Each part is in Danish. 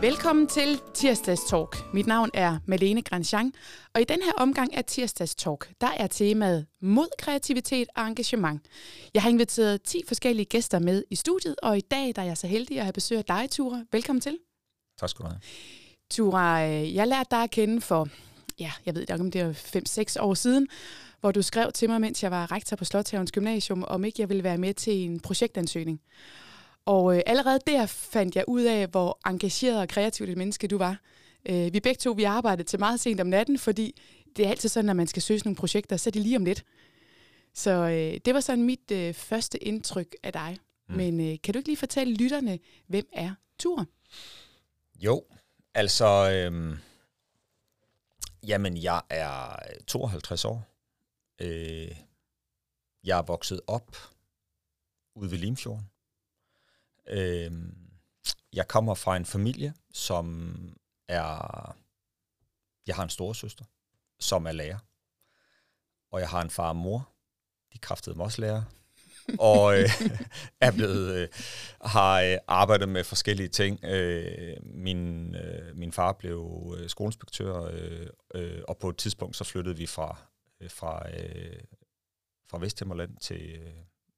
Velkommen til Tirsdags Talk. Mit navn er Malene Grandjean, og i den her omgang af Tirsdags Talk, der er temaet mod kreativitet og engagement. Jeg har inviteret 10 forskellige gæster med i studiet, og i dag der er jeg så heldig at have besøg af dig, Tura. Velkommen til. Tak skal du have. Tura, øh, jeg lærte dig at kende for, ja, jeg ved ikke om det er 5-6 år siden, hvor du skrev til mig, mens jeg var rektor på Slotthavns Gymnasium, om ikke jeg ville være med til en projektansøgning. Og øh, allerede der fandt jeg ud af, hvor engageret og kreativt et menneske du var. Øh, vi begge to, vi arbejdede til meget sent om natten, fordi det er altid sådan, når man skal søge nogle projekter, så er det lige om lidt. Så øh, det var sådan mit øh, første indtryk af dig. Mm. Men øh, kan du ikke lige fortælle lytterne, hvem er Tur? Jo, altså, øh, jamen jeg er 52 år. Øh, jeg er vokset op ude ved Limfjorden. Øh, jeg kommer fra en familie, som er... Jeg har en store søster, som er lærer. Og jeg har en far og mor. De kræftede mig også lærer. og øh, er blevet, øh, har øh, arbejdet med forskellige ting. Øh, min, øh, min far blev øh, skoleinspektør, øh, øh, og på et tidspunkt så flyttede vi fra, øh, fra, øh, fra Vesthimmerland til, øh,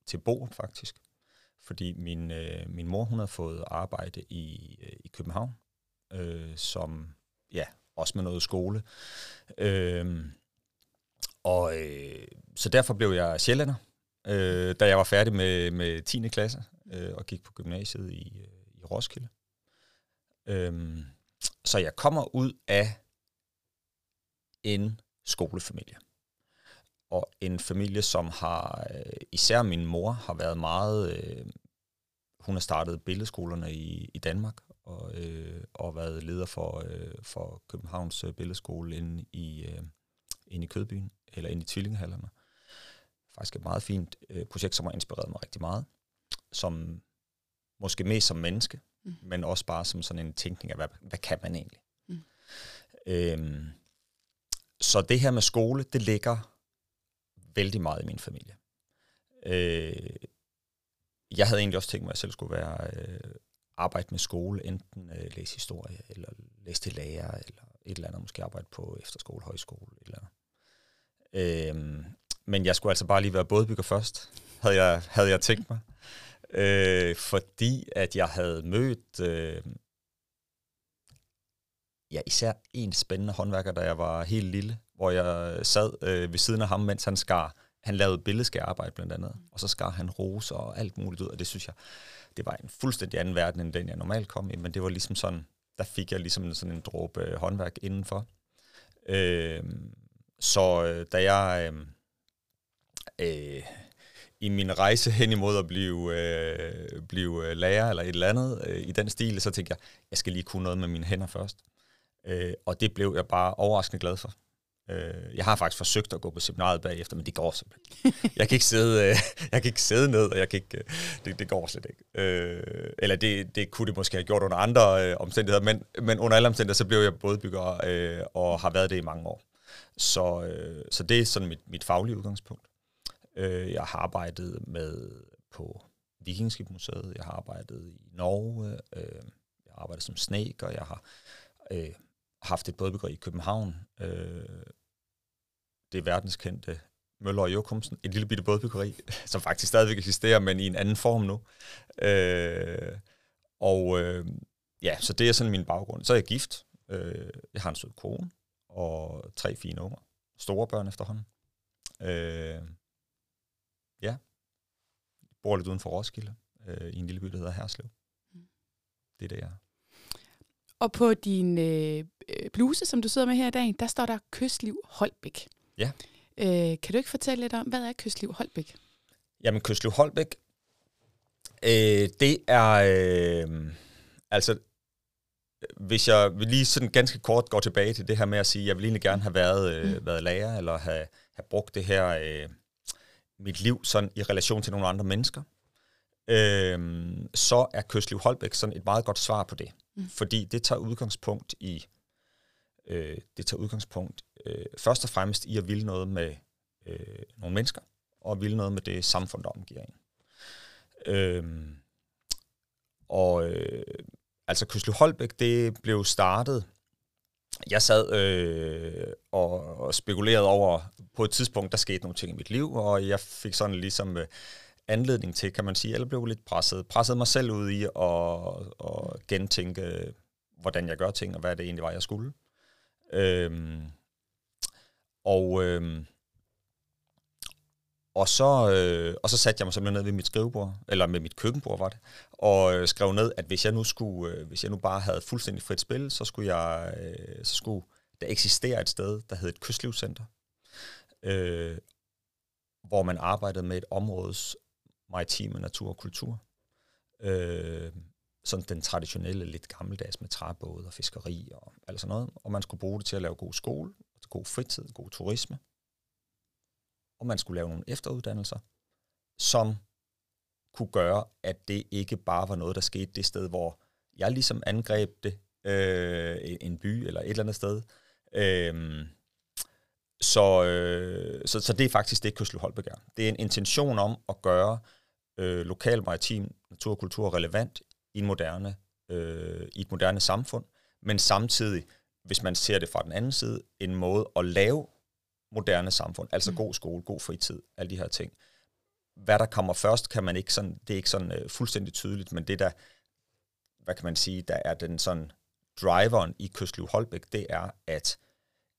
til Bo faktisk fordi min, øh, min mor hun havde fået arbejde i, øh, i København, øh, som ja, også med noget skole. Øh, og øh, så derfor blev jeg sjællander, øh, da jeg var færdig med, med 10. klasse øh, og gik på gymnasiet i, øh, i Roskilde. Øh, så jeg kommer ud af en skolefamilie og en familie, som har, øh, især min mor, har været meget, øh, hun har startet billedskolerne i, i Danmark, og, øh, og været leder for, øh, for Københavns øh, billedskole inde i, øh, inde i Kødbyen, eller inde i Tvillingehallerne. Faktisk et meget fint øh, projekt, som har inspireret mig rigtig meget, som måske mest som menneske, mm. men også bare som sådan en tænkning af, hvad, hvad kan man egentlig? Mm. Øhm, så det her med skole, det ligger vældig meget i min familie. Øh, jeg havde egentlig også tænkt mig, at jeg selv skulle være øh, arbejde med skole, enten øh, læse historie, eller læse til lærer, eller et eller andet, måske arbejde på efterskole, højskole, eller øh, men jeg skulle altså bare lige være bådbygger først, havde jeg, havde jeg tænkt mig. Øh, fordi at jeg havde mødt øh, ja, især en spændende håndværker, da jeg var helt lille, hvor jeg sad øh, ved siden af ham, mens han skar. Han lavede billedskærarbejde blandt andet, og så skar han roser og alt muligt ud, og det synes jeg, det var en fuldstændig anden verden, end den jeg normalt kom i, men det var ligesom sådan, der fik jeg ligesom sådan en dråbe øh, håndværk indenfor. Øh, så øh, da jeg øh, øh, i min rejse hen imod at blive, øh, blive øh, lærer eller et eller andet øh, i den stil, så tænkte jeg, jeg skal lige kunne noget med mine hænder først. Øh, og det blev jeg bare overraskende glad for. Øh, jeg har faktisk forsøgt at gå på seminaret bagefter, men det går simpelthen Jeg kan ikke sidde, øh, jeg kan ikke sidde ned, og jeg kan ikke, øh, det, det går slet ikke. Øh, eller det, det kunne det måske have gjort under andre øh, omstændigheder, men, men under alle omstændigheder, så blev jeg bådbygger øh, og har været det i mange år. Så, øh, så det er sådan mit, mit faglige udgangspunkt. Øh, jeg har arbejdet med på Vikingskibmuseet, jeg har arbejdet i Norge, øh, jeg har arbejdet som snæk, og jeg har øh, haft et bådbyggeri i København. Øh, det er verdenskendte Møller og Jokumsen, et lille bitte bådbyggeri, som faktisk stadigvæk eksisterer, men i en anden form nu. Øh, og øh, ja, så det er sådan min baggrund. Så er jeg gift. Øh, jeg har en sød kone og tre fine unger. Store børn efterhånden. Øh, ja. Bor lidt uden for Roskilde, øh, i en lille by, der hedder Herslev. Mm. Det er det, jeg er. Og på din øh, bluse, som du sidder med her i dag, der står der Kystliv Holbæk. Ja. Øh, kan du ikke fortælle lidt om, hvad er Kystliv Holbæk? Jamen, Kystliv Holbæk, øh, det er... Øh, altså, hvis jeg vil lige sådan ganske kort gå tilbage til det her med at sige, at jeg vil egentlig gerne have været, øh, mm. været lærer, eller have, have brugt det her, øh, mit liv sådan i relation til nogle andre mennesker, øh, så er Kystliv Holbæk sådan et meget godt svar på det. Mm. Fordi det tager udgangspunkt i, øh, det tager udgangspunkt øh, først og fremmest i at ville noget med øh, nogle mennesker, og ville noget med det samfund, der omgiver en. Øh, og, øh, altså Kyslev Holbæk, det blev startet jeg sad øh, og, og spekulerede over, på et tidspunkt, der skete nogle ting i mit liv, og jeg fik sådan ligesom øh, anledning til, kan man sige, eller blev lidt presset. Pressede mig selv ud i at, at gentænke, øh, hvordan jeg gør ting, og hvad det egentlig var, jeg skulle. Øhm, og, øh, og, så, øh, og så satte jeg mig simpelthen ned ved mit skrivebord, eller med mit køkkenbord var det, og øh, skrev ned, at hvis jeg nu skulle, øh, hvis jeg nu bare havde fuldstændig frit spil, så skulle jeg, øh, så skulle der eksistere et sted, der hed et kystlivscenter, øh, hvor man arbejdede med et områdes maritime natur og kultur. Øh, sådan den traditionelle, lidt gammeldags med træbåde og fiskeri og alt sådan noget. Og man skulle bruge det til at lave god skole, god fritid, god turisme. Og man skulle lave nogle efteruddannelser, som kunne gøre, at det ikke bare var noget, der skete det sted, hvor jeg ligesom angreb det, øh, en by eller et eller andet sted. Øh, så, øh, så, så det er faktisk det, Kyslev Holbæk er. Det er en intention om at gøre øh, lokal maritim natur og kultur relevant i, en moderne, øh, i et moderne samfund, men samtidig, hvis man ser det fra den anden side, en måde at lave moderne samfund, altså mm. god skole, god fritid, alle de her ting. Hvad der kommer først, kan man ikke sådan, det er ikke sådan uh, fuldstændig tydeligt, men det der, hvad kan man sige, der er den sådan driveren i Kystliv Holbæk, det er, at,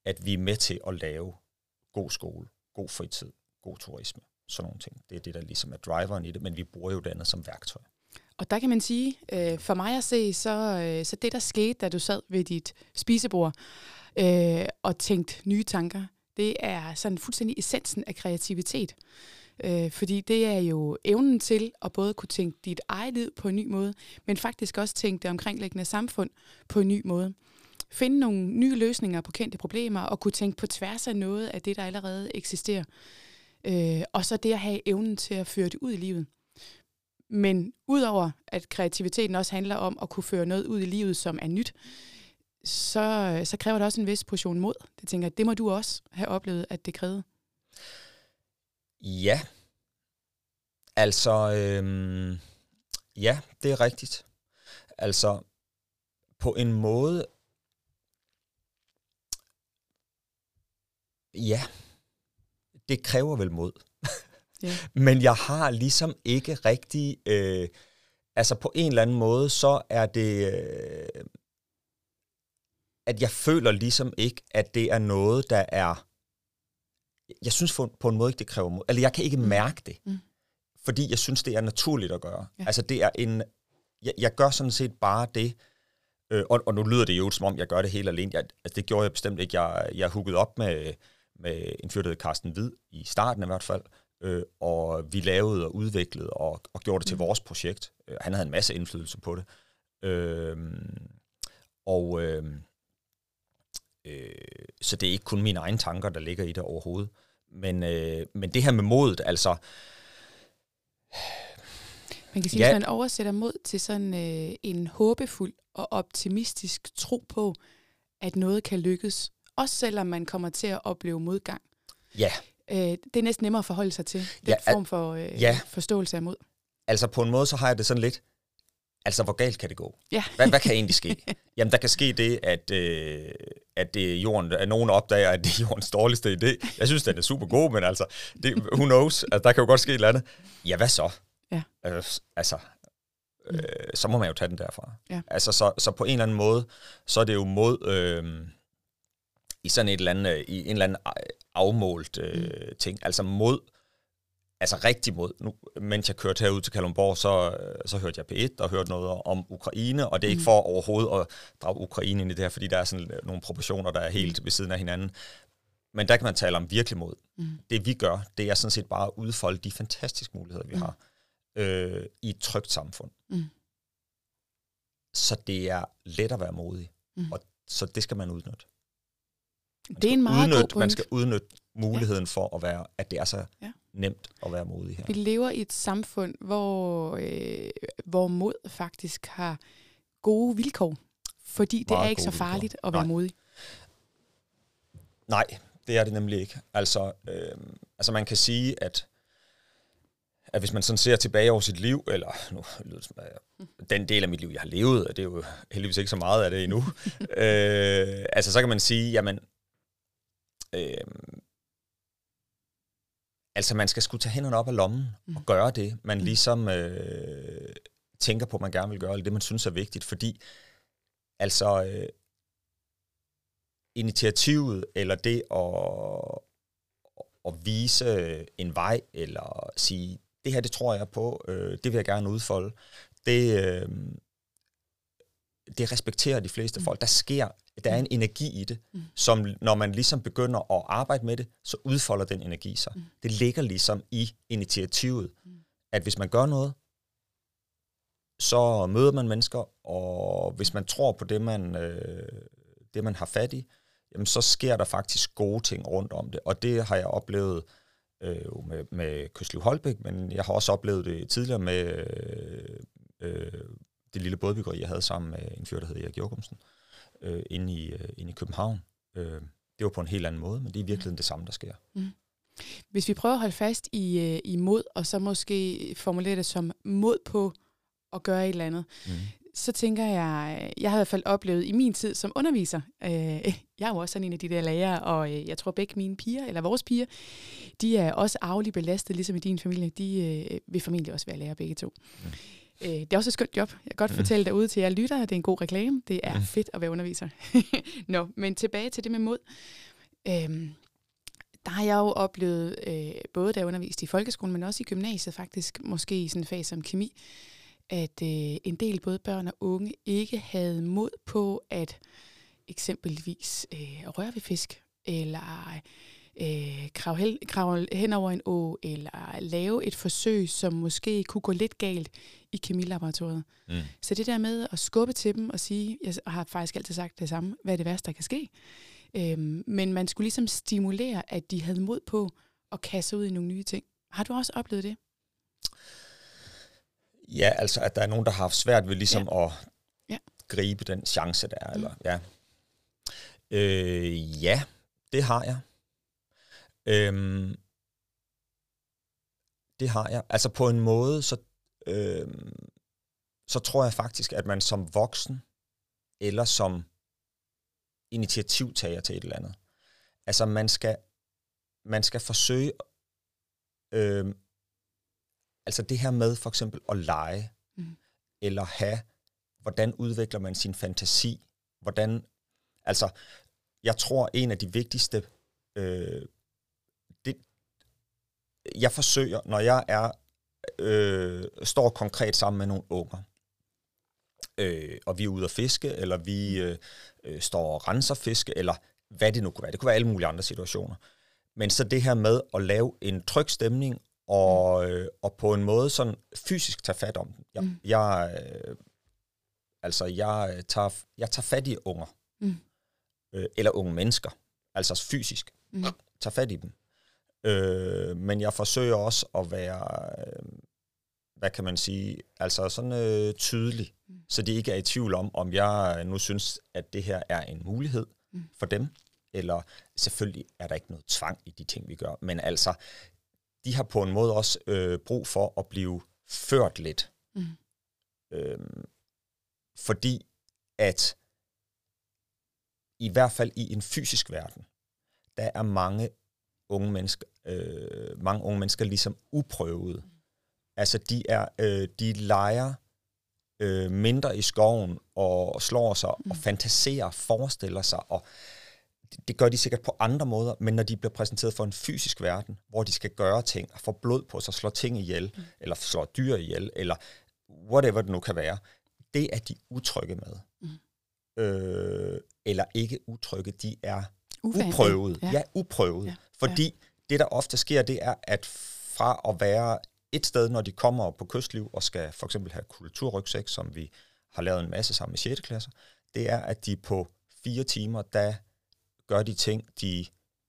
at vi er med til at lave god skole, god fritid, god turisme, sådan nogle ting. Det er det, der ligesom er driveren i det, men vi bruger jo det andet som værktøj. Og der kan man sige, øh, for mig at se, så, øh, så det der skete, da du sad ved dit spisebord øh, og tænkte nye tanker, det er sådan fuldstændig essensen af kreativitet. Øh, fordi det er jo evnen til at både kunne tænke dit eget liv på en ny måde, men faktisk også tænke det omkringliggende samfund på en ny måde. Finde nogle nye løsninger på kendte problemer og kunne tænke på tværs af noget af det, der allerede eksisterer. Øh, og så det at have evnen til at føre det ud i livet. Men udover at kreativiteten også handler om at kunne føre noget ud i livet, som er nyt, så, så kræver det også en vis portion mod. Det tænker jeg, det må du også have oplevet, at det krævede. Ja. Altså, øhm, ja, det er rigtigt. Altså, på en måde, ja, det kræver vel mod. Yeah. Men jeg har ligesom ikke rigtig, øh, altså på en eller anden måde, så er det, øh, at jeg føler ligesom ikke, at det er noget, der er... Jeg synes på en måde ikke, det kræver mod. Eller jeg kan ikke mm. mærke det. Mm. Fordi jeg synes, det er naturligt at gøre. Ja. Altså det er en... Jeg, jeg gør sådan set bare det, øh, og, og nu lyder det jo som om, jeg gør det helt alene. Jeg, altså det gjorde jeg bestemt ikke. Jeg, jeg huggede op med, med en fyr, der Carsten Hvid, i starten i hvert fald, øh, og vi lavede og udviklede og, og gjorde det til mm. vores projekt. Øh, han havde en masse indflydelse på det. Øh, og... Øh, Øh, så det er ikke kun mine egne tanker, der ligger i det overhovedet. Men, øh, men det her med modet, altså... Man kan sige, ja. hvis man oversætter mod til sådan øh, en håbefuld og optimistisk tro på, at noget kan lykkes, også selvom man kommer til at opleve modgang. Ja. Øh, det er næsten nemmere at forholde sig til, den ja, form for øh, ja. forståelse af mod. Altså på en måde, så har jeg det sådan lidt, Altså, hvor galt kan det gå? Ja. Hvad, hvad kan egentlig ske? Jamen, der kan ske det, at, øh, at, det er jorden, at nogen opdager, at det er jordens dårligste idé. Jeg synes, den er super god, men altså, det, who knows? Altså, der kan jo godt ske et eller andet. Ja, hvad så? Ja. Altså, altså øh, så må man jo tage den derfra. Ja. Altså, så, så på en eller anden måde, så er det jo mod... Øh, i sådan et eller andet, i en eller anden afmålt øh, mm. ting, altså mod altså rigtig mod. Nu, mens jeg kørte herud til Kalundborg, så, så hørte jeg P1 og hørte noget om Ukraine, og det er ikke mm. for overhovedet at drage Ukraine ind i det her, fordi der er sådan nogle proportioner, der er helt mm. ved siden af hinanden. Men der kan man tale om virkelig mod. Mm. Det vi gør, det er sådan set bare at udfolde de fantastiske muligheder, vi mm. har øh, i et trygt samfund. Mm. Så det er let at være modig, mm. og så det skal man udnytte. Man det er en meget udnytte, god point. Man skal udnytte muligheden ja. for at være, at det er så ja nemt at være modig her. Vi lever i et samfund, hvor, øh, hvor mod faktisk har gode vilkår, fordi det Meget er ikke så farligt vilkår. at være Nej. modig. Nej, det er det nemlig ikke. Altså, øh, altså man kan sige, at at hvis man sådan ser tilbage over sit liv, eller nu lyder det som, at den del af mit liv, jeg har levet, og det er jo heldigvis ikke så meget af det endnu, øh, altså så kan man sige, jamen, øh, altså man skal skulle tage hænderne op af lommen mm. og gøre det, man mm. ligesom øh, tænker på, man gerne vil gøre, eller det man synes er vigtigt, fordi altså øh, initiativet, eller det at, at vise en vej, eller sige, det her, det tror jeg på, øh, det vil jeg gerne udfolde, det, øh, det respekterer de fleste mm. folk. Der sker, der er en energi i det, mm. som når man ligesom begynder at arbejde med det, så udfolder den energi sig. Mm. Det ligger ligesom i initiativet, mm. at hvis man gør noget, så møder man mennesker, og hvis man tror på det, man, øh, det, man har fat i, jamen så sker der faktisk gode ting rundt om det. Og det har jeg oplevet øh, med, med Kystliv Holbæk, men jeg har også oplevet det tidligere med øh, øh, det lille bådbyggeri, jeg havde sammen med en fyr, der hed Erik Jokumsen, øh, inde, i, øh, inde i København. Øh, det var på en helt anden måde, men det er virkelig mm. det samme, der sker. Mm. Hvis vi prøver at holde fast i, øh, i mod, og så måske formulere det som mod på at gøre et eller andet, mm så tænker jeg, jeg har i hvert fald oplevet i min tid som underviser, øh, jeg er jo også sådan en af de der lærere, og øh, jeg tror begge mine piger, eller vores piger, de er også arveligt belastet, ligesom i din familie. De øh, vil formentlig også være lærer begge to. Mm. Øh, det er også et skønt job. Jeg kan godt mm. fortælle derude til jer lytter, at det er en god reklame. Det er mm. fedt at være underviser. Nå, men tilbage til det med mod. Øhm, der har jeg jo oplevet, øh, både da jeg underviste i folkeskolen, men også i gymnasiet faktisk, måske i sådan en fag som kemi, at øh, en del både børn og unge ikke havde mod på at eksempelvis øh, røre ved fisk, eller øh, krave, hen, krave hen over en å, eller lave et forsøg, som måske kunne gå lidt galt i kemilaboratoriet. Mm. Så det der med at skubbe til dem og sige, jeg har faktisk altid sagt det samme, hvad er det værste, der kan ske? Øhm, men man skulle ligesom stimulere, at de havde mod på at kaste ud i nogle nye ting. Har du også oplevet det? Ja, altså at der er nogen, der har haft svært ved ligesom ja. at ja. gribe den chance, der er. Mm. Eller, ja. Øh, ja, det har jeg. Øhm, det har jeg. Altså på en måde, så, øhm, så tror jeg faktisk, at man som voksen, eller som initiativtager til et eller andet, altså man skal, man skal forsøge øhm, Altså det her med for eksempel at lege, mm. eller have, hvordan udvikler man sin fantasi, hvordan, altså, jeg tror en af de vigtigste, øh, jeg forsøger, når jeg er, øh, står konkret sammen med nogle unger, øh, og vi er ude at fiske, eller vi øh, øh, står og renser fiske, eller hvad det nu kunne være. Det kunne være alle mulige andre situationer. Men så det her med at lave en tryg stemning og, mm. øh, og på en måde sådan fysisk tage fat om den. Jeg, mm. jeg, øh, altså jeg tager, jeg tager fat i unger, mm. øh, eller unge mennesker, altså fysisk, mm. tager fat i dem. Øh, men jeg forsøger også at være, øh, hvad kan man sige, altså sådan øh, tydelig, mm. så de ikke er i tvivl om, om jeg nu synes, at det her er en mulighed mm. for dem, eller selvfølgelig er der ikke noget tvang i de ting, vi gør, men altså, de har på en måde også øh, brug for at blive ført lidt. Mm. Øhm, fordi at i hvert fald i en fysisk verden, der er mange unge mennesker, øh, mange unge mennesker ligesom uprøvede. Mm. Altså de er, øh, de leger øh, mindre i skoven og slår sig mm. og fantaserer, forestiller sig og det gør de sikkert på andre måder, men når de bliver præsenteret for en fysisk verden, hvor de skal gøre ting, få blod på sig, slå ting ihjel, mm. eller slå dyr ihjel, eller whatever det nu kan være, det er de utrygge med. Mm. Øh, eller ikke utrygge, de er. Uprøvet. Ja. ja, uprøvet. Ja. Fordi ja. det, der ofte sker, det er, at fra at være et sted, når de kommer på kystliv og skal for eksempel have kulturrygsæk, som vi har lavet en masse sammen med 6. klasser, det er, at de på fire timer, der gør de ting, de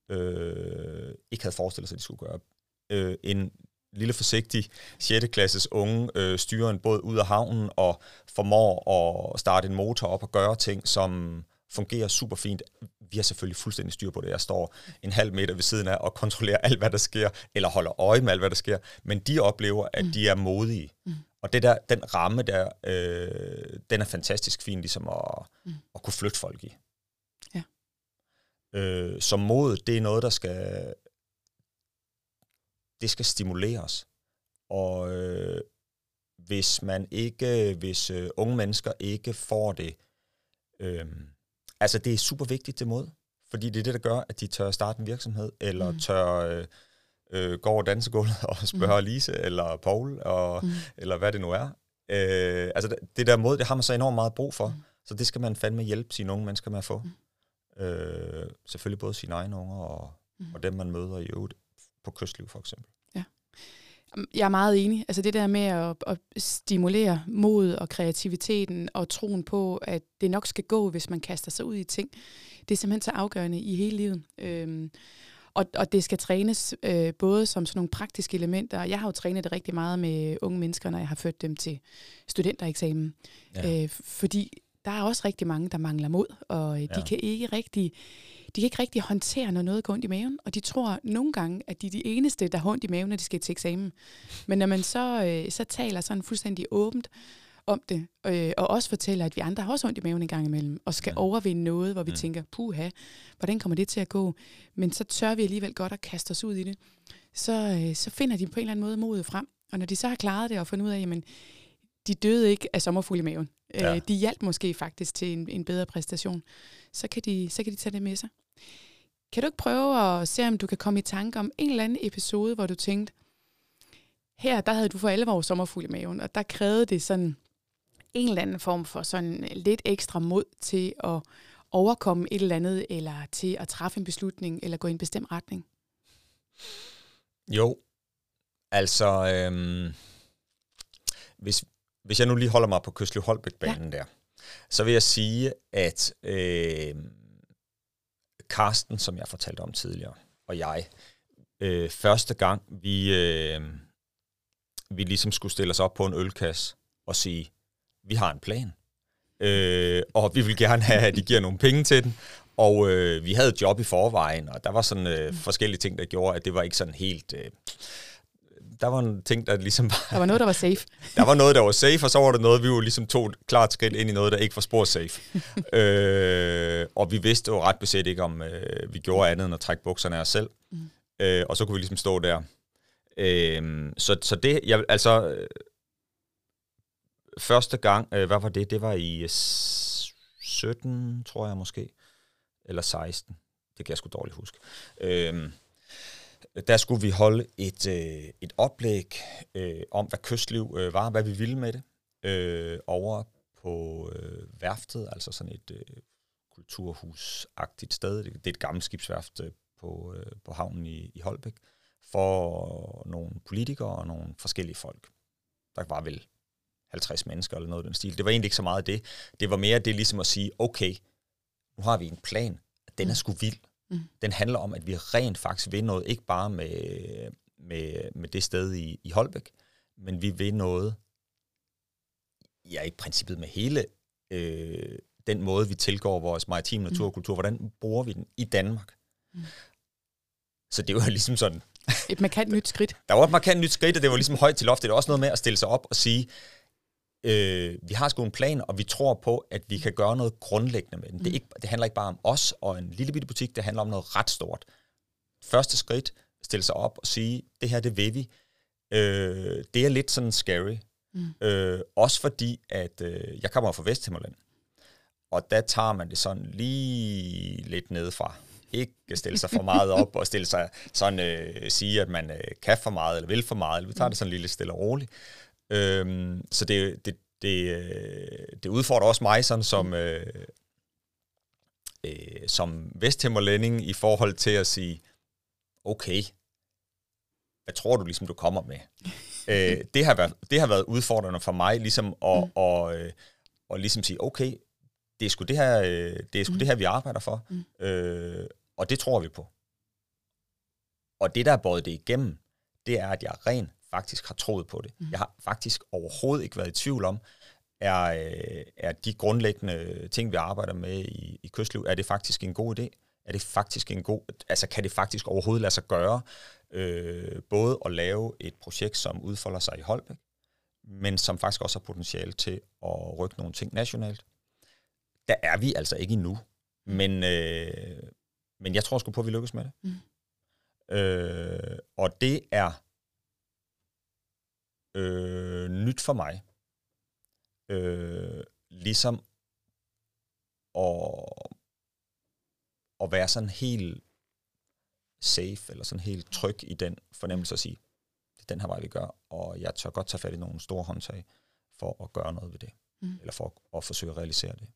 øh, ikke havde forestillet sig, de skulle gøre. Øh, en lille forsigtig 6. klasses unge øh, styrer en båd ud af havnen og formår at starte en motor op og gøre ting, som fungerer super fint. Vi har selvfølgelig fuldstændig styr på det. Jeg står en halv meter ved siden af og kontrollerer alt, hvad der sker, eller holder øje med alt, hvad der sker. Men de oplever, at mm. de er modige. Mm. Og det der, den ramme der, øh, den er fantastisk fin, ligesom at, mm. at kunne flytte folk i. Ja. Øh, så mod, det er noget, der skal, det skal stimuleres. Og øh, hvis man ikke, hvis øh, unge mennesker ikke får det, øh, altså det er super vigtigt det mod, fordi det er det, der gør, at de tør starte en virksomhed, eller mm. tør øh, øh, gå over dansegulvet og spørge mm. Lise, eller Paul, og, mm. eller hvad det nu er. Øh, altså det, der mod, det har man så enormt meget brug for, mm. så det skal man fandme hjælpe sine unge mennesker med at få. Mm. Øh, selvfølgelig både sine egne unger, og, mm. og dem man møder i øvrigt på kystliv for eksempel. Jeg er meget enig. Altså det der med at, at stimulere mod og kreativiteten og troen på, at det nok skal gå, hvis man kaster sig ud i ting, det er simpelthen så afgørende i hele livet. Øhm, og, og det skal trænes øh, både som sådan nogle praktiske elementer. Jeg har jo trænet det rigtig meget med unge mennesker, når jeg har ført dem til studentereksamen. Ja. Øh, fordi der er også rigtig mange, der mangler mod, og øh, de kan ikke rigtig de kan ikke rigtig håndtere, når noget går ondt i maven, og de tror nogle gange, at de er de eneste, der har ondt i maven, når de skal til eksamen. Men når man så, øh, så taler sådan fuldstændig åbent om det, øh, og også fortæller, at vi andre har også ondt i maven en gang imellem, og skal ja. overvinde noget, hvor vi ja. tænker, puha, hvordan kommer det til at gå? Men så tør vi alligevel godt at kaste os ud i det. Så, øh, så finder de på en eller anden måde modet frem. Og når de så har klaret det og fundet ud af, jamen, de døde ikke af sommerfugl i maven. Ja. Øh, de hjalp måske faktisk til en, en bedre præstation. Så kan, de, så kan de tage det med sig. Kan du ikke prøve at se, om du kan komme i tanke om en eller anden episode, hvor du tænkte, her der havde du for alvor sommerfugl i maven, og der krævede det sådan en eller anden form for sådan lidt ekstra mod til at overkomme et eller andet, eller til at træffe en beslutning, eller gå i en bestemt retning? Jo, altså, øhm, hvis, hvis jeg nu lige holder mig på Kystliv Holbæk-banen ja. der, så vil jeg sige, at øh, Karsten, som jeg fortalte om tidligere, og jeg, øh, første gang vi, øh, vi ligesom skulle stille os op på en ølkasse og sige, vi har en plan, øh, og vi vil gerne have, at de giver nogle penge til den, og øh, vi havde et job i forvejen, og der var sådan øh, mm. forskellige ting, der gjorde, at det var ikke sådan helt... Øh, der var en ting, der ligesom var... Der var noget, der var safe. der var noget, der var safe, og så var der noget, vi jo ligesom tog et klart skridt ind i noget, der ikke var spor safe. øh, og vi vidste jo ret beset ikke, om øh, vi gjorde andet end at trække bukserne af os selv. Mm. Øh, og så kunne vi ligesom stå der. Øh, så, så det, jeg, altså... Øh, første gang, øh, hvad var det? Det var i 17, tror jeg måske. Eller 16. Det kan jeg sgu dårligt huske. Øh, der skulle vi holde et, øh, et oplæg øh, om, hvad kystliv øh, var, hvad vi ville med det, øh, over på øh, værftet, altså sådan et øh, kulturhusagtigt sted. Det, det er et gammelt skibsværft øh, på, øh, på havnen i, i Holbæk, for nogle politikere og nogle forskellige folk. Der var vel 50 mennesker eller noget af den stil. Det var egentlig ikke så meget det. Det var mere det ligesom at sige, okay, nu har vi en plan. Den er mm. sgu vild. Mm. Den handler om, at vi rent faktisk vil noget, ikke bare med, med, med det sted i, i Holbæk, men vi vil noget, ja, i princippet med hele øh, den måde, vi tilgår vores maritime mm. naturkultur. Hvordan bruger vi den i Danmark? Mm. Så det var ligesom sådan... Et markant nyt skridt. Der var et markant nyt skridt, og det var ligesom højt til loftet. Det var også noget med at stille sig op og sige, øh, vi har sgu en plan, og vi tror på, at vi kan gøre noget grundlæggende med den. Mm. Det, er ikke, det handler ikke bare om os og en lille bitte butik, det handler om noget ret stort. Første skridt, stille sig op og sige, det her, det vil vi. Øh, det er lidt sådan scary. Mm. Øh, også fordi, at øh, jeg kommer fra Vesthimmerland, og der tager man det sådan lige lidt nedefra. Ikke stille sig for meget op og stille sig sådan, øh, sige, at man øh, kan for meget eller vil for meget. Vi tager mm. det sådan lidt stille og roligt. Øhm, så det, det, det, øh, det udfordrer også mig sådan som, mm. øh, øh, som vesthimmerlænding i forhold til at sige, okay, hvad tror du ligesom, du kommer med? øh, det, har været, det har været udfordrende for mig, ligesom at, mm. og, øh, og ligesom sige, okay, det er sgu det her, øh, det, er sgu mm. det her vi arbejder for, mm. øh, og det tror vi på. Og det, der er båret det igennem, det er, at jeg rent faktisk har troet på det. Mm. Jeg har faktisk overhovedet ikke været i tvivl om, er, øh, er de grundlæggende ting, vi arbejder med i, i kystliv, er det faktisk en god idé? Er det faktisk en god, altså kan det faktisk overhovedet lade sig gøre, øh, både at lave et projekt, som udfolder sig i Holbæk, men som faktisk også har potentiale til at rykke nogle ting nationalt. Der er vi altså ikke endnu, men, øh, men jeg tror sgu på, at vi lykkes med det. Mm. Øh, og det er øh, nyt for mig. Øh, ligesom at, at være sådan helt safe, eller sådan helt tryg i den fornemmelse at sige, det er den her vej, vi gør, og jeg tør godt tage fat i nogle store håndtag for at gøre noget ved det, mm. eller for at, at forsøge at realisere det.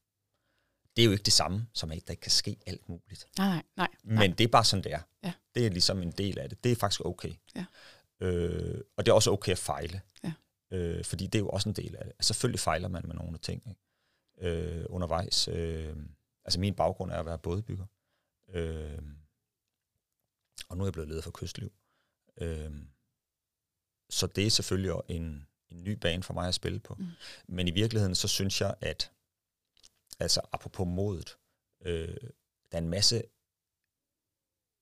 Det er jo ikke det samme, som at der ikke kan ske alt muligt. Nej, nej, nej. Men det er bare sådan, det er. Ja. Det er ligesom en del af det. Det er faktisk okay. Ja. Øh, og det er også okay at fejle. Ja. Øh, fordi det er jo også en del af det. Altså, selvfølgelig fejler man med nogle ting ikke? Øh, undervejs. Øh, altså min baggrund er at være bådbygger. Øh, og nu er jeg blevet leder for kystliv. Øh, så det er selvfølgelig en, en ny bane for mig at spille på. Mm. Men i virkeligheden, så synes jeg, at altså apropos modet, øh, der er en masse,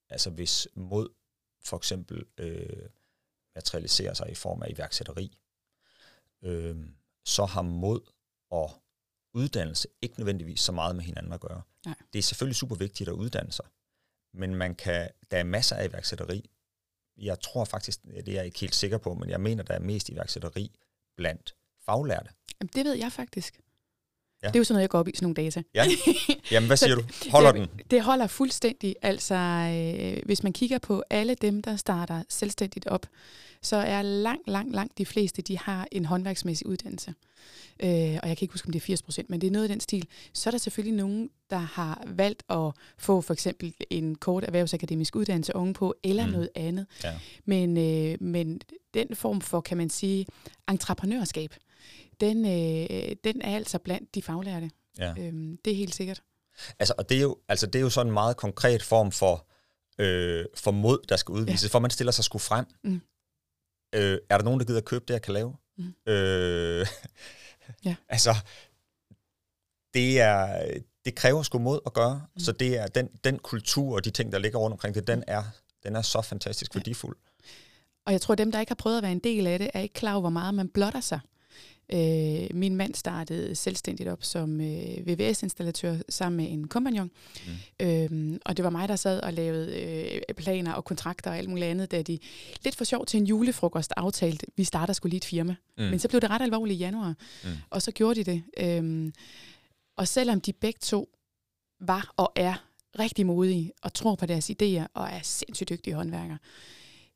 altså hvis mod for eksempel øh, materialiserer sig i form af iværksætteri, øh, så har mod og uddannelse ikke nødvendigvis så meget med hinanden at gøre. Nej. Det er selvfølgelig super vigtigt at uddanne sig, men man kan, der er masser af iværksætteri. Jeg tror faktisk, det er jeg ikke helt sikker på, men jeg mener, der er mest iværksætteri blandt faglærte. Jamen, det ved jeg faktisk. Ja. Det er jo sådan noget, jeg går op i, sådan nogle data. Ja. Jamen, hvad siger du? Holder den? Det, det holder fuldstændig. Altså, øh, hvis man kigger på alle dem, der starter selvstændigt op, så er langt, langt, langt de fleste, de har en håndværksmæssig uddannelse. Øh, og jeg kan ikke huske, om det er 80 procent, men det er noget af den stil. Så er der selvfølgelig nogen, der har valgt at få for eksempel en kort erhvervsakademisk uddannelse ovenpå, eller mm. noget andet. Ja. Men, øh, men den form for, kan man sige, entreprenørskab, den, øh, den er altså blandt de faglærte. Ja. Øhm, det er helt sikkert. Altså, og det er jo, altså, det er jo sådan en meget konkret form for, øh, for mod, der skal udvises, ja. for man stiller sig sgu frem. Mm. Øh, er der nogen, der gider købe det, jeg kan lave? Mm. Øh, Ja. altså, det er, det kræver sgu mod at gøre, mm. så det er den, den kultur og de ting, der ligger rundt omkring det, den er, den er så fantastisk Ja. værdifuld. Og jeg tror, at dem, der ikke har prøvet at være en del af det, er ikke klar over, hvor meget man blotter sig. Øh, min mand startede selvstændigt op som øh, VVS-installatør sammen med en kompagnon. Mm. Øh, og det var mig, der sad og lavede øh, planer og kontrakter og alt muligt andet, da de lidt for sjov til en julefrokost aftalte, vi starter skulle lige et firma. Mm. Men så blev det ret alvorligt i januar, Mm. og så gjorde de det. Øh, og selvom de begge to var og er rigtig modige og tror på deres idéer og er sindssygt dygtige håndværkere,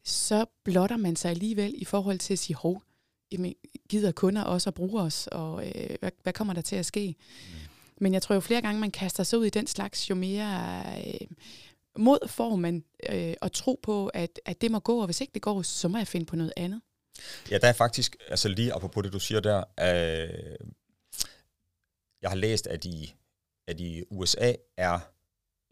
så blotter man sig alligevel i forhold til at sige, hov, jamen, gider kunder også at bruge os, og øh, hvad, hvad kommer der til at ske? Mm. Men jeg tror jo flere gange, man kaster sig ud i den slags, jo mere øh, mod får man øh, at tro på, at, at det må gå, og hvis ikke det går, så må jeg finde på noget andet. Ja, der er faktisk, altså lige apropos det, du siger der, øh, jeg har læst, at i, at i USA er,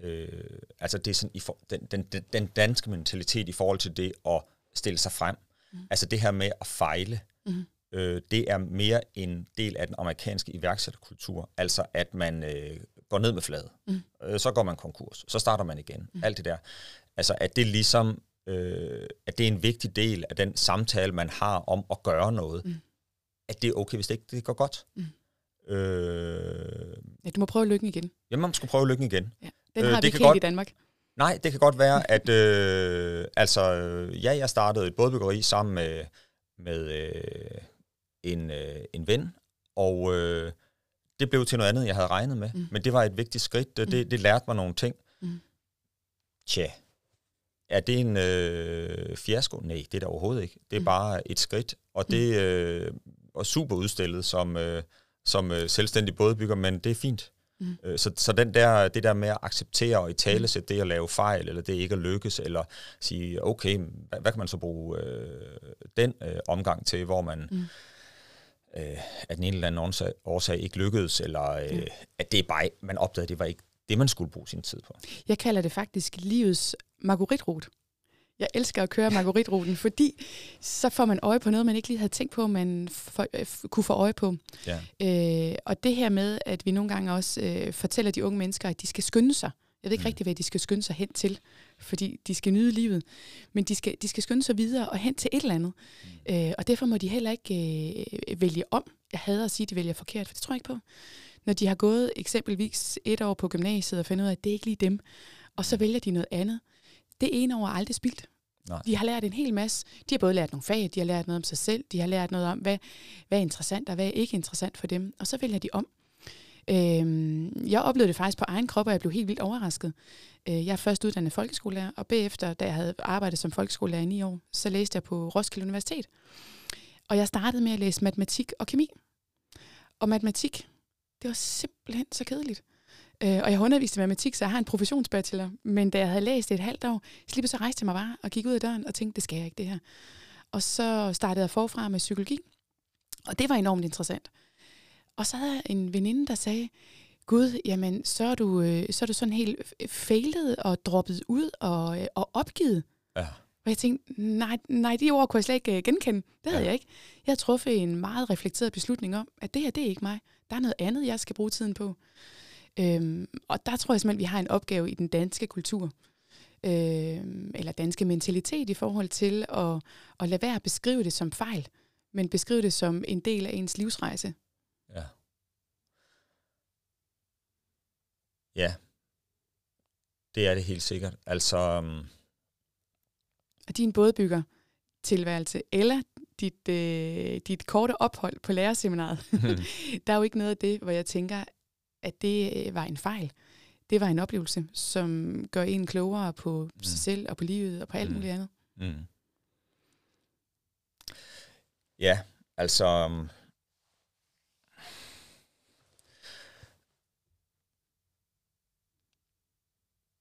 øh, altså det er sådan, i for, den, den, den, den danske mentalitet i forhold til det at stille sig frem, mm. altså det her med at fejle, Mm. øh, det er mere en del af den amerikanske iværksætterkultur, altså at man øh, går ned med fladet, Mm. øh, så går man konkurs, så starter man igen, mm. alt det der. Altså at det ligesom, øh, at det er en vigtig del af den samtale, man har om at gøre noget, Mm. at det er okay, hvis det ikke det går godt. Mm. Øh, Ja, du må prøve lykken igen. jamen, man skulle prøve lykken igen. Ja. Den Øh, har det vi ikke godt- i Danmark. Nej, det kan godt være, at øh, altså, øh, ja, jeg startede et bådbyggeri sammen med, med øh, en, øh, en ven, og øh, det blev til noget andet, jeg havde regnet med. Mm. Mm. Men det var et vigtigt skridt. Det, det, det lærte mig nogle ting. Mm. Tja, er det en øh, fiasko? Nej, det er det overhovedet ikke. Det er Mm. mm. bare et skridt, og det øh, var super udstillet som, øh, som øh, selvstændig bådbygger, men det er fint. Mm. Øh, Så, så den der, det der med at acceptere og i tale sætte det at lave fejl, eller det ikke at lykkes, eller sige, okay, hvad, hvad kan man så bruge øh, den øh, omgang til, hvor man Mm. øh, af den ene eller anden årsag, årsag ikke lykkedes, eller øh, Mm. at det er bare, man opdagede, at det var ikke det, man skulle bruge sin tid på. Jeg kalder det faktisk livets margaritrute. Jeg elsker at køre margaritruten, fordi så får man øje på noget, man ikke lige havde tænkt på, man for, øh, kunne få øje på. Ja. Øh, og det her med, at vi nogle gange også øh, fortæller de unge mennesker, at de skal skynde sig. Jeg ved ikke mm. rigtig, hvad de skal skynde sig hen til, fordi de skal nyde livet. Men de skal, de skal skynde sig videre og hen til et eller andet. Mm. Øh, og derfor må de heller ikke øh, vælge om. Jeg hader at sige, at de vælger forkert, for det tror jeg ikke på. Når de har gået eksempelvis et år på gymnasiet og fundet ud af, at det er ikke lige dem, og så vælger de noget andet. Det ene år er aldrig spildt. Nej. De har lært en hel masse. De har både lært nogle fag, de har lært noget om sig selv, de har lært noget om, hvad, hvad er interessant og hvad er ikke interessant for dem. Og så vælger de om. Øhm, jeg oplevede det faktisk på egen krop, og jeg blev helt vildt overrasket. Øh, jeg er først uddannet folkeskolelærer, og bagefter, da jeg havde arbejdet som folkeskolelærer i ni år, så læste jeg på Roskilde Universitet. Og jeg startede med at læse matematik og kemi. Og matematik, det var simpelthen så kedeligt. Øh, og jeg har undervist i matematik, så jeg har en professionsbachelor. Men da jeg havde læst det et halvt år, så så rejste jeg mig bare og gik ud af døren og tænkte, det skal jeg ikke det her. Og så startede jeg forfra med psykologi. Og det var enormt interessant. Og så havde jeg en veninde, der sagde, Gud, jamen, så er du, øh, så er du sådan helt failet og droppet ud og, øh, og opgivet. Ja. Og jeg tænkte, nej, nej, de ord kunne jeg slet ikke øh, genkende. Det havde ja. jeg ikke. Jeg havde truffet en meget reflekteret beslutning om, at det her, det er ikke mig. Der er noget andet, jeg skal bruge tiden på. Øhm, og der tror jeg simpelthen, vi har en opgave i den danske kultur, øhm, eller danske mentalitet i forhold til at, at lade være at beskrive det som fejl, men beskrive det som en del af ens livsrejse. Ja. Ja. Det er det helt sikkert. Altså... Um... Og din bådbygger tilværelse, eller dit, øh, dit korte ophold på lærerseminaret, der er jo ikke noget af det, hvor jeg tænker, at det øh, var en fejl. Det var en oplevelse, som gør en klogere på mm. sig selv og på livet og på alt mm. muligt andet. Mm. Ja, altså... Um,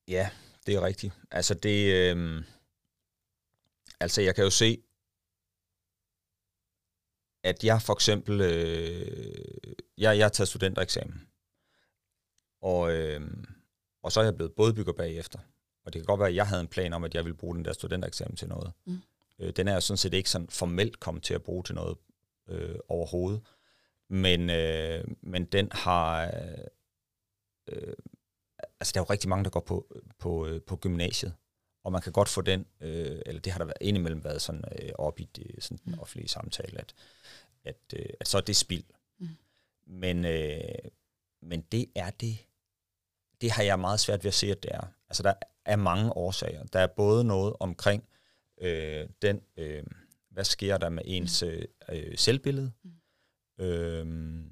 ja, det er rigtigt. Altså det... Øh, altså jeg kan jo se, at jeg for eksempel... Øh, jeg, jeg har taget studentereksamen. Og, øh, og så er jeg blevet bådbygger bagefter. Og det kan godt være, at jeg havde en plan om, at jeg ville bruge den der studentereksamen til noget. Mm. Øh, den er jeg sådan set ikke sådan formelt kommet til at bruge til noget øh, overhovedet. Men, øh, men den har... Øh, altså, der er jo rigtig mange, der går på, på, øh, på gymnasiet. Og man kan godt få den, øh, eller det har der været indimellem været sådan øh, op i det, sådan den mm. offentlige samtale, at, at, øh, at så er det spild. Mm. Men, øh, men det er det det har jeg meget svært ved at se, at det er. Altså, der er mange årsager. Der er både noget omkring øh, den, øh, hvad sker der med ens mm. øh, selvbillede? Mm. Øh,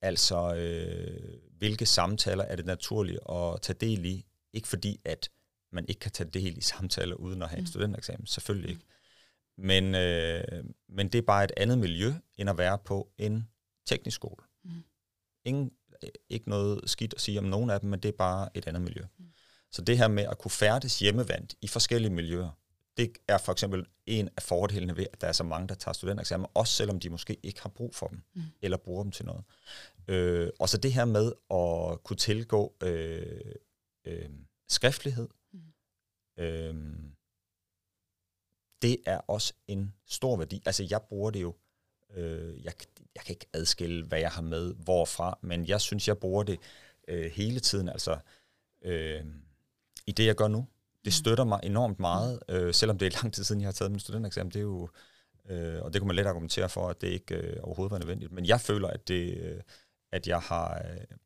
altså, øh, hvilke samtaler er det naturligt at tage del i? Ikke fordi, at man ikke kan tage del i samtaler uden at have en mm. studentereksamen. Selvfølgelig ikke. Men, øh, men det er bare et andet miljø, end at være på en teknisk skole. Mm. Ingen ikke noget skidt at sige om nogen af dem, men det er bare et andet miljø. Mm. Så det her med at kunne færdes hjemmevandt i forskellige miljøer, det er for eksempel en af fordelene ved, at der er så mange, der tager studentereksamen, også selvom de måske ikke har brug for dem, mm. eller bruger dem til noget. Øh, og så det her med at kunne tilgå øh, øh, skriftlighed, mm. øh, det er også en stor værdi. Altså jeg bruger det jo, øh, jeg, jeg kan ikke adskille, hvad jeg har med hvorfra, men jeg synes, jeg bruger det øh, hele tiden, altså øh, i det, jeg gør nu. Det mm. støtter mig enormt meget, øh, selvom det er lang tid siden, jeg har taget min studentereksamen. Det er jo, øh, og det kunne man let argumentere for, at det ikke øh, overhovedet var nødvendigt. Men jeg føler, at, det, øh, at jeg har... Øh,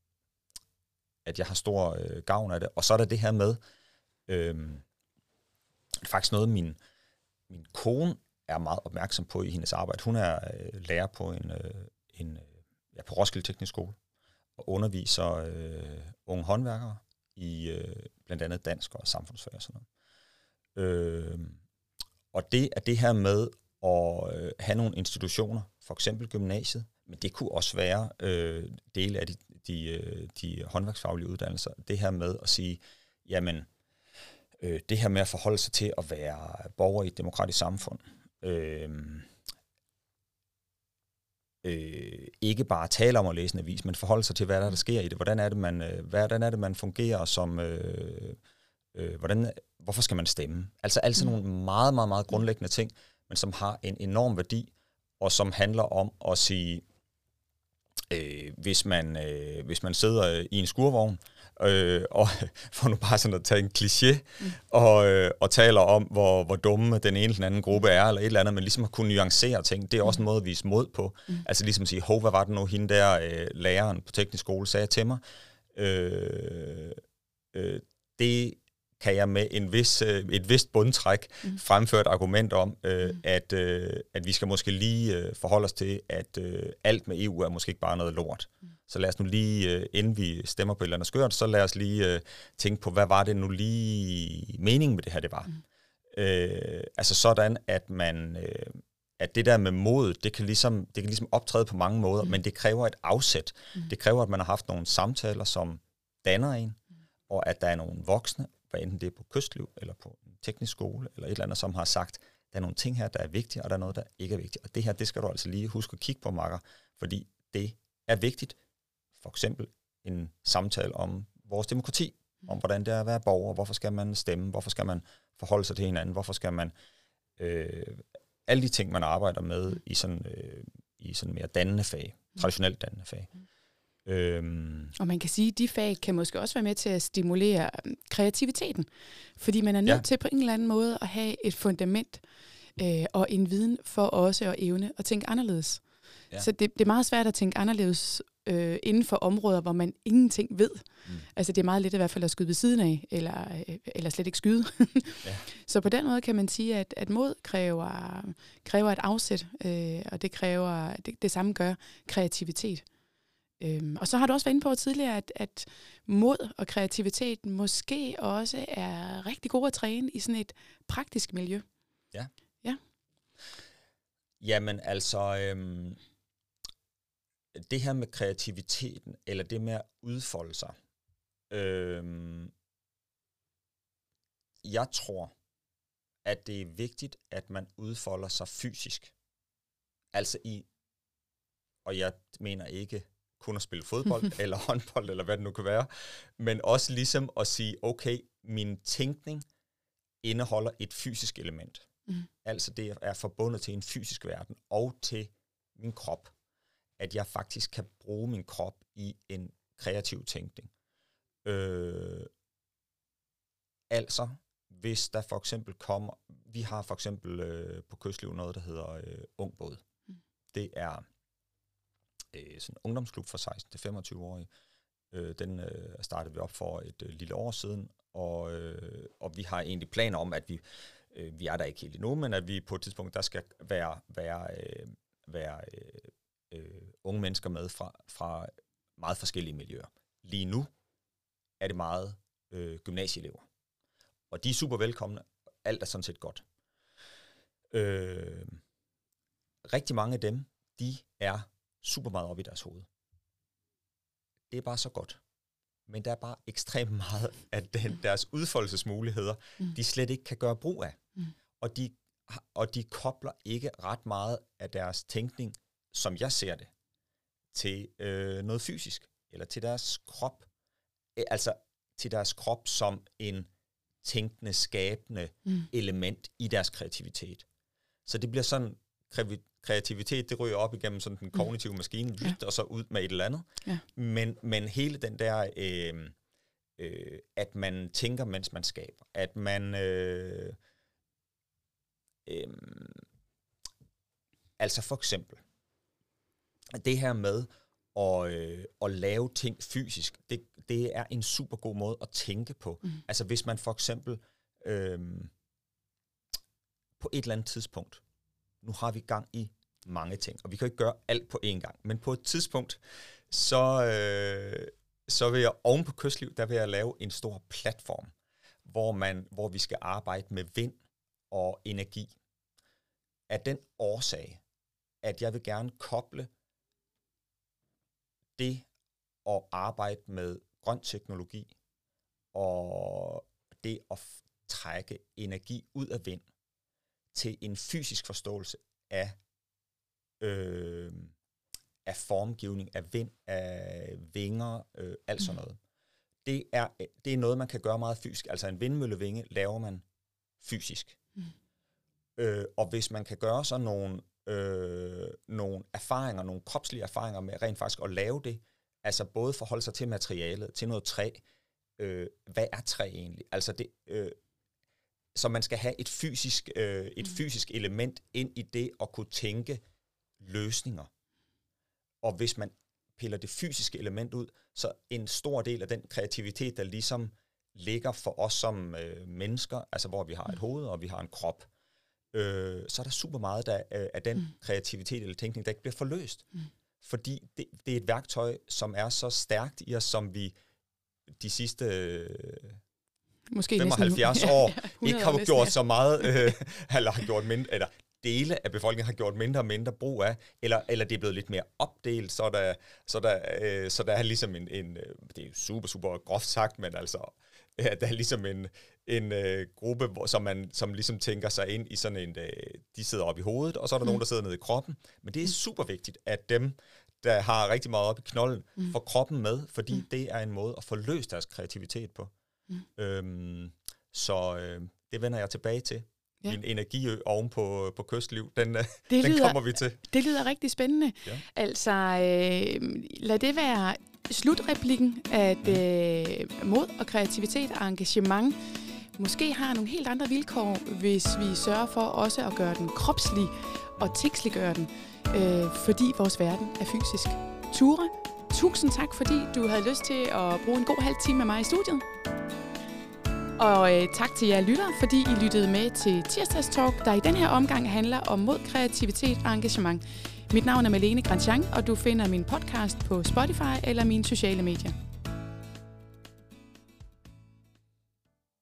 at jeg har stor øh, gavn af det. Og så er der det her med, øh, faktisk noget, min, min kone er meget opmærksom på i hendes arbejde. Hun er øh, lærer på en, øh, en øh, ja, på Roskilde Teknisk Skole og underviser øh, unge håndværkere i øh, blandt andet dansk og samfundsfag og sådan noget. Øh, og det er det her med at øh, have nogle institutioner, for eksempel gymnasiet, men det kunne også være øh, dele af de, de, øh, de håndværksfaglige uddannelser. Det her med at sige, jamen, øh, det her med at forholde sig til at være borger i et demokratisk samfund, øh, øh, ikke bare tale om at læse en avis, men forholde sig til, hvad der, der sker i det. Hvordan er det, man, øh, hvordan er det, man fungerer som, øh, øh, hvordan, hvorfor skal man stemme? Altså altså mm. nogle meget, meget, meget grundlæggende ting, men som har en enorm værdi, og som handler om at sige, øh, hvis, man, øh, hvis man sidder i en skurvogn, øh, øh, og for nu bare sådan at tage en kliché, mm. og, øh, og taler om, hvor, hvor dumme den ene eller den anden gruppe er, eller et eller andet, men ligesom at kunne nuancere ting, det er også en måde at vise mod på. Mm. Altså ligesom at sige, hov, hvad var det nu, hende der øh, læreren på teknisk skole sagde til mig? Øh, øh, det kan jeg med en vis, øh, et vist bundtræk mm. fremføre et argument om, øh, mm. at, øh, at vi skal måske lige øh, forholde os til, at øh, alt med EU er måske ikke bare noget lort. Mm. Så lad os nu lige, øh, inden vi stemmer på et eller andet skørt, så lad os lige øh, tænke på, hvad var det nu lige meningen med det her, det var. Mm. Øh, altså sådan, at man... Øh, at det der med mod, det kan ligesom, det kan ligesom optræde på mange måder, mm. men det kræver et afsæt. Mm. Det kræver, at man har haft nogle samtaler, som danner en, mm. og at der er nogle voksne, hvad enten det er på kystliv, eller på en teknisk skole, eller et eller andet, som har sagt, der er nogle ting her, der er vigtige, og der er noget, der ikke er vigtigt. Og det her, det skal du altså lige huske at kigge på, Marker, fordi det er vigtigt. For eksempel en samtale om vores demokrati, om hvordan det er at være borger, hvorfor skal man stemme, hvorfor skal man forholde sig til hinanden, hvorfor skal man... Øh, alle de ting, man arbejder med i sådan, øh, i sådan mere dannende fag, traditionelt dannende fag. Mm. Øhm. Og man kan sige, at de fag kan måske også være med til at stimulere øhm, kreativiteten, fordi man er nødt ja. til på en eller anden måde at have et fundament øh, og en viden for også at evne at tænke anderledes. Ja. Så det, det er meget svært at tænke anderledes øh, inden for områder, hvor man ingenting ved. Mm. Altså det er meget let i hvert fald at skyde ved siden af, eller, øh, eller slet ikke skyde. ja. Så på den måde kan man sige, at, at mod kræver, kræver et afsæt, øh, og det kræver, det, det samme gør kreativitet. Øhm, og så har du også været inde på tidligere, at, at mod og kreativitet måske også er rigtig gode at træne i sådan et praktisk miljø. Ja. Ja. Jamen altså, øhm, det her med kreativiteten, eller det med at udfolde sig, øhm, jeg tror, at det er vigtigt, at man udfolder sig fysisk. Altså i, og jeg mener ikke kun at spille fodbold, eller håndbold, eller hvad det nu kan være, men også ligesom at sige, okay, min tænkning indeholder et fysisk element. Mm. Altså det er forbundet til en fysisk verden, og til min krop. At jeg faktisk kan bruge min krop i en kreativ tænkning. Øh, altså, hvis der for eksempel kommer, vi har for eksempel øh, på Kystliv noget, der hedder øh, Ungbåd. Mm. Det er øh, sådan en ungdomsklub for 16 til 25-årige. Øh, den øh, startede vi op for et øh, lille år siden, og, øh, og vi har egentlig planer om, at vi, øh, vi er der ikke helt endnu, men at vi på et tidspunkt, der skal være, være, øh, være øh, øh, unge mennesker med fra, fra meget forskellige miljøer. Lige nu er det meget øh, gymnasieelever. Og de er super velkomne. Alt er sådan set godt. Øh, rigtig mange af dem, de er super meget op i deres hoved. Det er bare så godt. Men der er bare ekstremt meget af den, deres udfoldelsesmuligheder, mm. de slet ikke kan gøre brug af. Mm. Og, de, og de kobler ikke ret meget af deres tænkning, som jeg ser det, til øh, noget fysisk, eller til deres krop. Altså til deres krop som en tænkende, skabende mm. element i deres kreativitet. Så det bliver sådan kreativitet, det ryger op igennem sådan den mm. kognitive maskine, ja. og så ud med et eller andet. Ja. Men, men hele den der, øh, øh, at man tænker, mens man skaber, at man... Øh, øh, altså for eksempel, det her med at, øh, at lave ting fysisk, det, det er en super god måde at tænke på. Mm. Altså hvis man for eksempel øh, på et eller andet tidspunkt nu har vi gang i mange ting, og vi kan ikke gøre alt på én gang. Men på et tidspunkt, så, øh, så vil jeg oven på kystliv, der vil jeg lave en stor platform, hvor, man, hvor vi skal arbejde med vind og energi. Af den årsag, at jeg vil gerne koble det at arbejde med grøn teknologi og det at trække energi ud af vind til en fysisk forståelse af, øh, af formgivning, af vind, af vinger, øh, alt sådan mm. noget. det er, det er noget, man kan gøre meget fysisk. Altså en vindmøllevinge laver man fysisk. Mm. Øh, og hvis man kan gøre så nogle, øh, nogle erfaringer, nogle kropslige erfaringer med rent faktisk at lave det, altså både forholde sig til materialet, til noget træ, øh, hvad er træ egentlig? Altså det, øh, så man skal have et fysisk, øh, et mm. fysisk element ind i det at kunne tænke løsninger. Og hvis man piller det fysiske element ud, så en stor del af den kreativitet, der ligesom ligger for os som øh, mennesker, altså hvor vi har et mm. hoved og vi har en krop, øh, så er der super meget der, øh, af den mm. kreativitet eller tænkning, der ikke bliver forløst. Mm. Fordi det, det er et værktøj, som er så stærkt i os, som vi de sidste øh, Måske 75 næsten, år ja, ikke har gjort ja. så meget, øh, eller har gjort mindre, eller dele af befolkningen har gjort mindre og mindre brug af, eller, eller det er blevet lidt mere opdelt, så der, så der, øh, så der er ligesom en, en, øh, det er super, super groft sagt, men altså, ja, der er ligesom en, en øh, gruppe, hvor, som, man, som ligesom tænker sig ind i sådan en, øh, de sidder op i hovedet, og så er der mm. nogen, der sidder nede i kroppen, men det er mm. super vigtigt, at dem, der har rigtig meget op i knolden, mm. får kroppen med, fordi mm. det er en måde at forløse deres kreativitet på. Mm. Øhm, så øh, det vender jeg tilbage til ja. min energiø oven på, på kystliv, den, øh, det den lyder, kommer vi til. Det lyder rigtig spændende. Ja. Altså, øh, lad det være slutreplikken, at øh, mod og kreativitet og engagement måske har nogle helt andre vilkår, hvis vi sørger for også at gøre den kropslig og tiksliggøre den, øh, fordi vores verden er fysisk. Ture, tusind tak, fordi du havde lyst til at bruge en god halv time med mig i studiet. Og øh, tak til jer lyttere, fordi I lyttede med til Tirsdags Talk, der i den her omgang handler om mod kreativitet og engagement. Mit navn er Malene Grandjean, og du finder min podcast på Spotify eller mine sociale medier.